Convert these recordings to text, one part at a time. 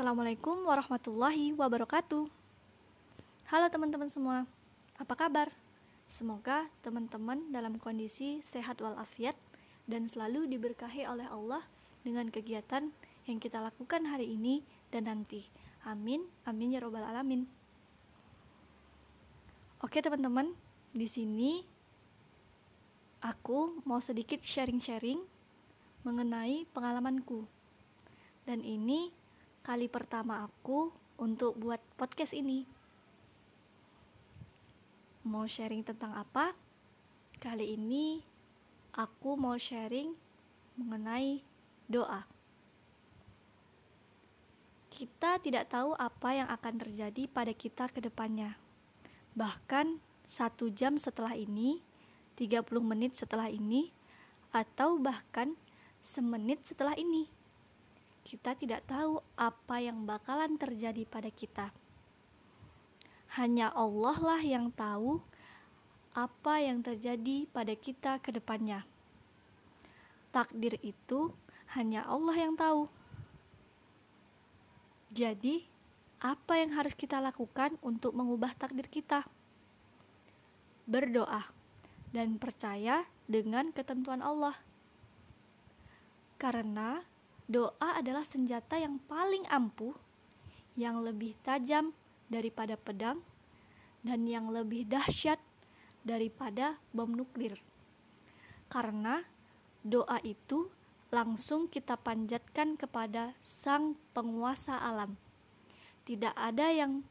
Assalamualaikum warahmatullahi wabarakatuh. Halo teman-teman semua, apa kabar? Semoga teman-teman dalam kondisi sehat walafiat dan selalu diberkahi oleh Allah dengan kegiatan yang kita lakukan hari ini dan nanti. Amin, amin ya robbal alamin. Oke teman-teman, di sini aku mau sedikit sharing-sharing mengenai pengalamanku. Dan ini kali pertama aku untuk buat podcast ini. Mau sharing tentang apa? Kali ini aku mau sharing mengenai doa. Kita tidak tahu apa yang akan terjadi pada kita ke depannya. Bahkan satu jam setelah ini, 30 menit setelah ini, atau bahkan semenit setelah ini kita tidak tahu apa yang bakalan terjadi pada kita. Hanya Allah lah yang tahu apa yang terjadi pada kita ke depannya. Takdir itu hanya Allah yang tahu. Jadi, apa yang harus kita lakukan untuk mengubah takdir kita? Berdoa dan percaya dengan ketentuan Allah. Karena Doa adalah senjata yang paling ampuh, yang lebih tajam daripada pedang, dan yang lebih dahsyat daripada bom nuklir. Karena doa itu langsung kita panjatkan kepada Sang Penguasa alam. Tidak ada yang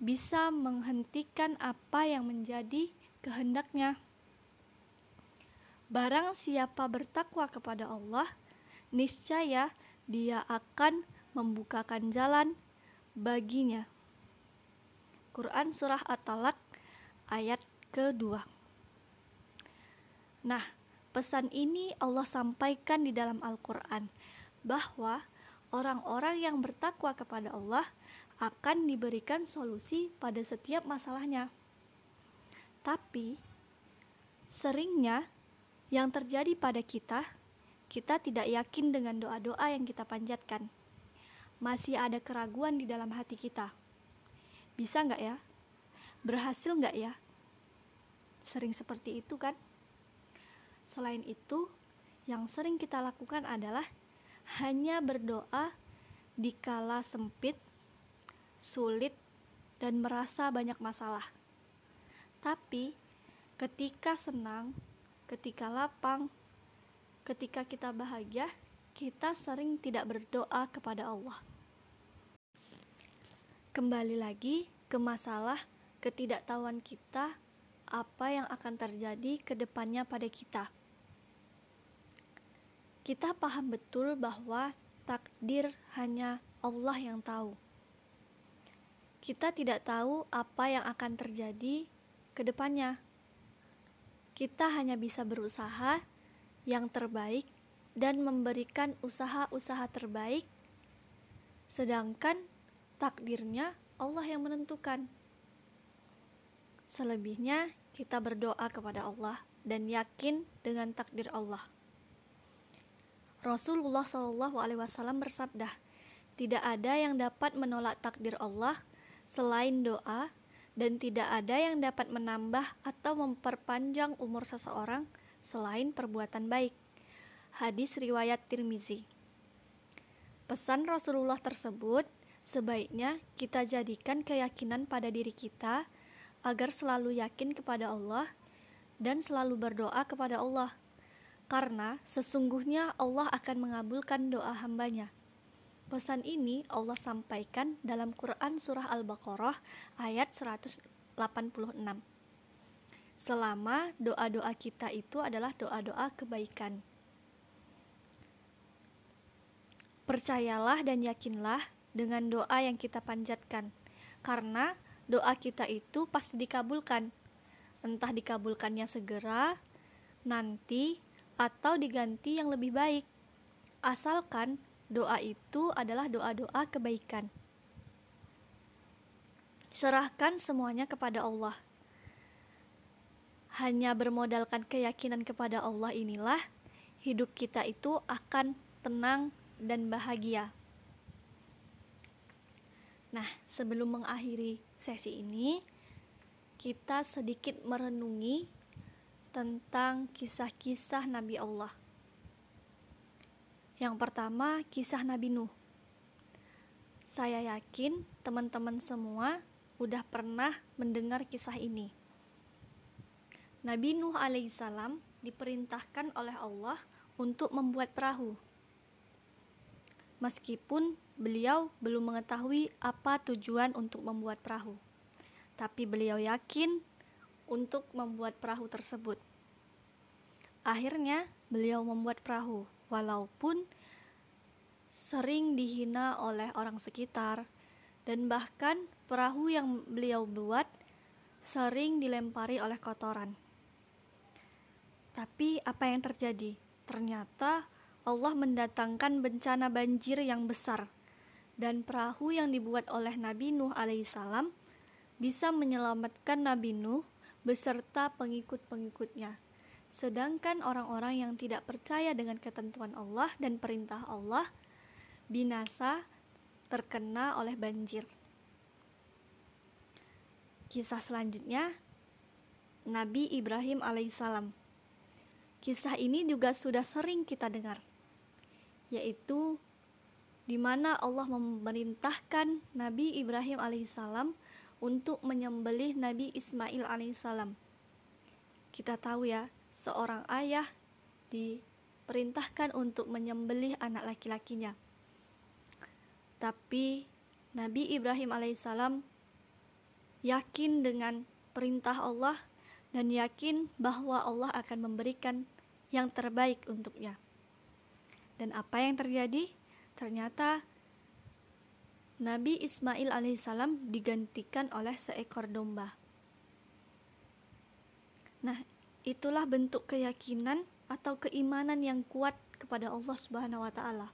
bisa menghentikan apa yang menjadi kehendaknya. Barang siapa bertakwa kepada Allah, niscaya dia akan membukakan jalan baginya. Quran Surah At-Talak ayat kedua. Nah, pesan ini Allah sampaikan di dalam Al-Quran bahwa orang-orang yang bertakwa kepada Allah akan diberikan solusi pada setiap masalahnya. Tapi, seringnya yang terjadi pada kita kita tidak yakin dengan doa-doa yang kita panjatkan. Masih ada keraguan di dalam hati kita. Bisa nggak ya? Berhasil nggak ya? Sering seperti itu kan? Selain itu, yang sering kita lakukan adalah hanya berdoa di kala sempit, sulit, dan merasa banyak masalah. Tapi, ketika senang, ketika lapang, ketika kita bahagia, kita sering tidak berdoa kepada Allah. Kembali lagi ke masalah ketidaktahuan kita apa yang akan terjadi ke depannya pada kita. Kita paham betul bahwa takdir hanya Allah yang tahu. Kita tidak tahu apa yang akan terjadi ke depannya. Kita hanya bisa berusaha yang terbaik dan memberikan usaha-usaha terbaik, sedangkan takdirnya Allah yang menentukan. Selebihnya, kita berdoa kepada Allah dan yakin dengan takdir Allah. Rasulullah Wasallam bersabda, tidak ada yang dapat menolak takdir Allah selain doa dan tidak ada yang dapat menambah atau memperpanjang umur seseorang selain perbuatan baik. Hadis riwayat Tirmizi. Pesan Rasulullah tersebut sebaiknya kita jadikan keyakinan pada diri kita agar selalu yakin kepada Allah dan selalu berdoa kepada Allah. Karena sesungguhnya Allah akan mengabulkan doa hambanya. Pesan ini Allah sampaikan dalam Quran Surah Al-Baqarah ayat 186 selama doa-doa kita itu adalah doa-doa kebaikan. Percayalah dan yakinlah dengan doa yang kita panjatkan, karena doa kita itu pasti dikabulkan. Entah dikabulkannya segera, nanti, atau diganti yang lebih baik. Asalkan doa itu adalah doa-doa kebaikan. Serahkan semuanya kepada Allah hanya bermodalkan keyakinan kepada Allah inilah hidup kita itu akan tenang dan bahagia. Nah, sebelum mengakhiri sesi ini, kita sedikit merenungi tentang kisah-kisah Nabi Allah. Yang pertama, kisah Nabi Nuh. Saya yakin teman-teman semua udah pernah mendengar kisah ini. Nabi Nuh alaihissalam diperintahkan oleh Allah untuk membuat perahu. Meskipun beliau belum mengetahui apa tujuan untuk membuat perahu, tapi beliau yakin untuk membuat perahu tersebut. Akhirnya, beliau membuat perahu, walaupun sering dihina oleh orang sekitar, dan bahkan perahu yang beliau buat sering dilempari oleh kotoran. Tapi, apa yang terjadi? Ternyata Allah mendatangkan bencana banjir yang besar dan perahu yang dibuat oleh Nabi Nuh alaihissalam bisa menyelamatkan Nabi Nuh beserta pengikut-pengikutnya. Sedangkan orang-orang yang tidak percaya dengan ketentuan Allah dan perintah Allah binasa terkena oleh banjir. Kisah selanjutnya Nabi Ibrahim alaihissalam. Kisah ini juga sudah sering kita dengar yaitu di mana Allah memerintahkan Nabi Ibrahim alaihissalam untuk menyembelih Nabi Ismail alaihissalam. Kita tahu ya, seorang ayah diperintahkan untuk menyembelih anak laki-lakinya. Tapi Nabi Ibrahim alaihissalam yakin dengan perintah Allah dan yakin bahwa Allah akan memberikan yang terbaik untuknya. Dan apa yang terjadi? Ternyata Nabi Ismail alaihissalam digantikan oleh seekor domba. Nah, itulah bentuk keyakinan atau keimanan yang kuat kepada Allah Subhanahu wa taala.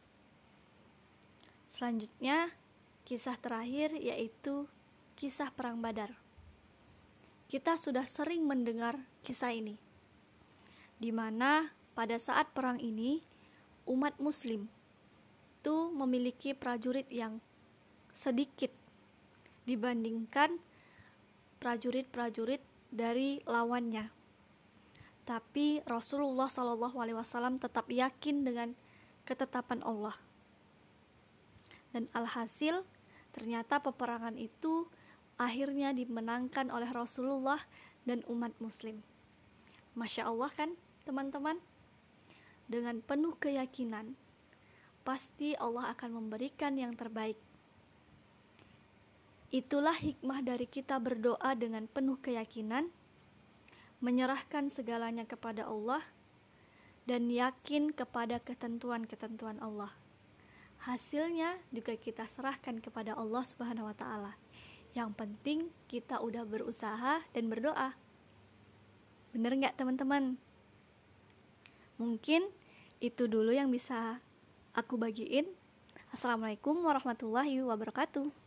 Selanjutnya, kisah terakhir yaitu kisah perang Badar. Kita sudah sering mendengar kisah ini. Di mana pada saat perang ini umat muslim itu memiliki prajurit yang sedikit dibandingkan prajurit-prajurit dari lawannya. Tapi Rasulullah Shallallahu Alaihi Wasallam tetap yakin dengan ketetapan Allah. Dan alhasil ternyata peperangan itu akhirnya dimenangkan oleh Rasulullah dan umat muslim. Masya Allah kan teman-teman? dengan penuh keyakinan, pasti Allah akan memberikan yang terbaik. Itulah hikmah dari kita berdoa dengan penuh keyakinan, menyerahkan segalanya kepada Allah, dan yakin kepada ketentuan-ketentuan Allah. Hasilnya juga kita serahkan kepada Allah Subhanahu wa Ta'ala. Yang penting kita udah berusaha dan berdoa. Bener nggak teman-teman? Mungkin itu dulu yang bisa aku bagiin. Assalamualaikum warahmatullahi wabarakatuh.